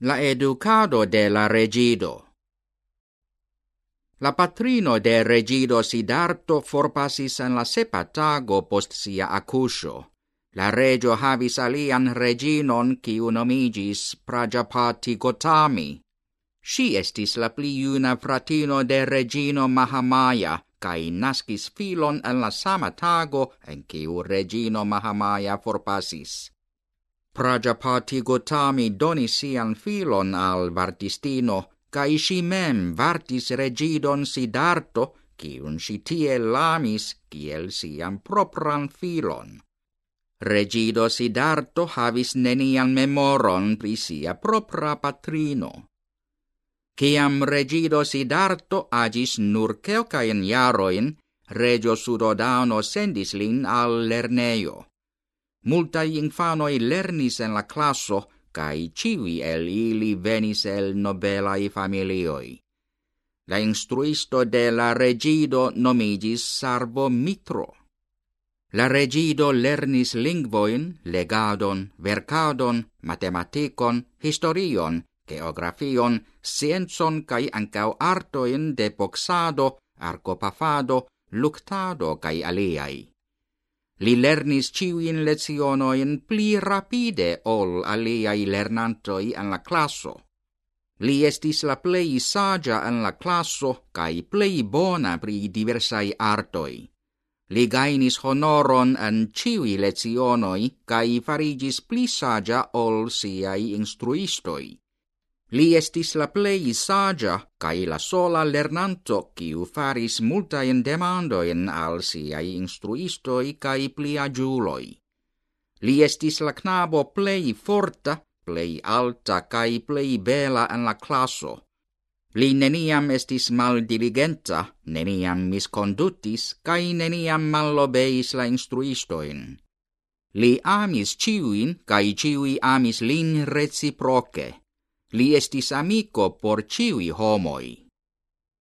la educado de la regido. La patrino de regido Sidarto forpasis en la sepa tago post sia accuscio. La regio havis alian reginon kiu nomigis Prajapati Gotami. Si estis la pli juna fratino de regino Mahamaya, kai naskis filon en la sama tago en kiu regino Mahamaya forpasis. Prajapati Gotami donis sian filon al vartistino, cae si mem vartis regidon Sidarto, cium si tie lamis, ciel sian propran filon. Regido Sidarto havis nenian memoron pri sia propra patrino. Ciam regido Sidarto agis nur ceocaen jaroin, regio Sudodano sendis lin al lerneio. Multai infanoi lernis en la classo, cae civi el ili venis el nobelai familioi. La instruisto de la regido nomigis Sarbo Mitro. La regido lernis lingvoin, legadon, vercadon, matematicon, historion, geografion, scienzon cae ancau artoin de boxado, arcopafado, luctado cae aliai. Li lernis ciuin lezionoin pli rapide ol aliai lernantoi en la classo. Li estis la plei sagia en la classo cae plei bona pri diversai artoi. Li gainis honoron en ciui lezionoi cae farigis pli sagia ol siai instruistoi. Li estis la plei sagia, cae la sola lernanto, kiu faris multaen demandoen al siai instruistoi cae pliagiuloi. Li estis la knabo plei forta, plei alta cae plei bela en la classo. Li neniam estis maldirigenta, neniam miscondutis, cae neniam malobeis la instruistoin. Li amis ciuin, cae ciui amis lin reciproce. Li estis amico por ciui homoi.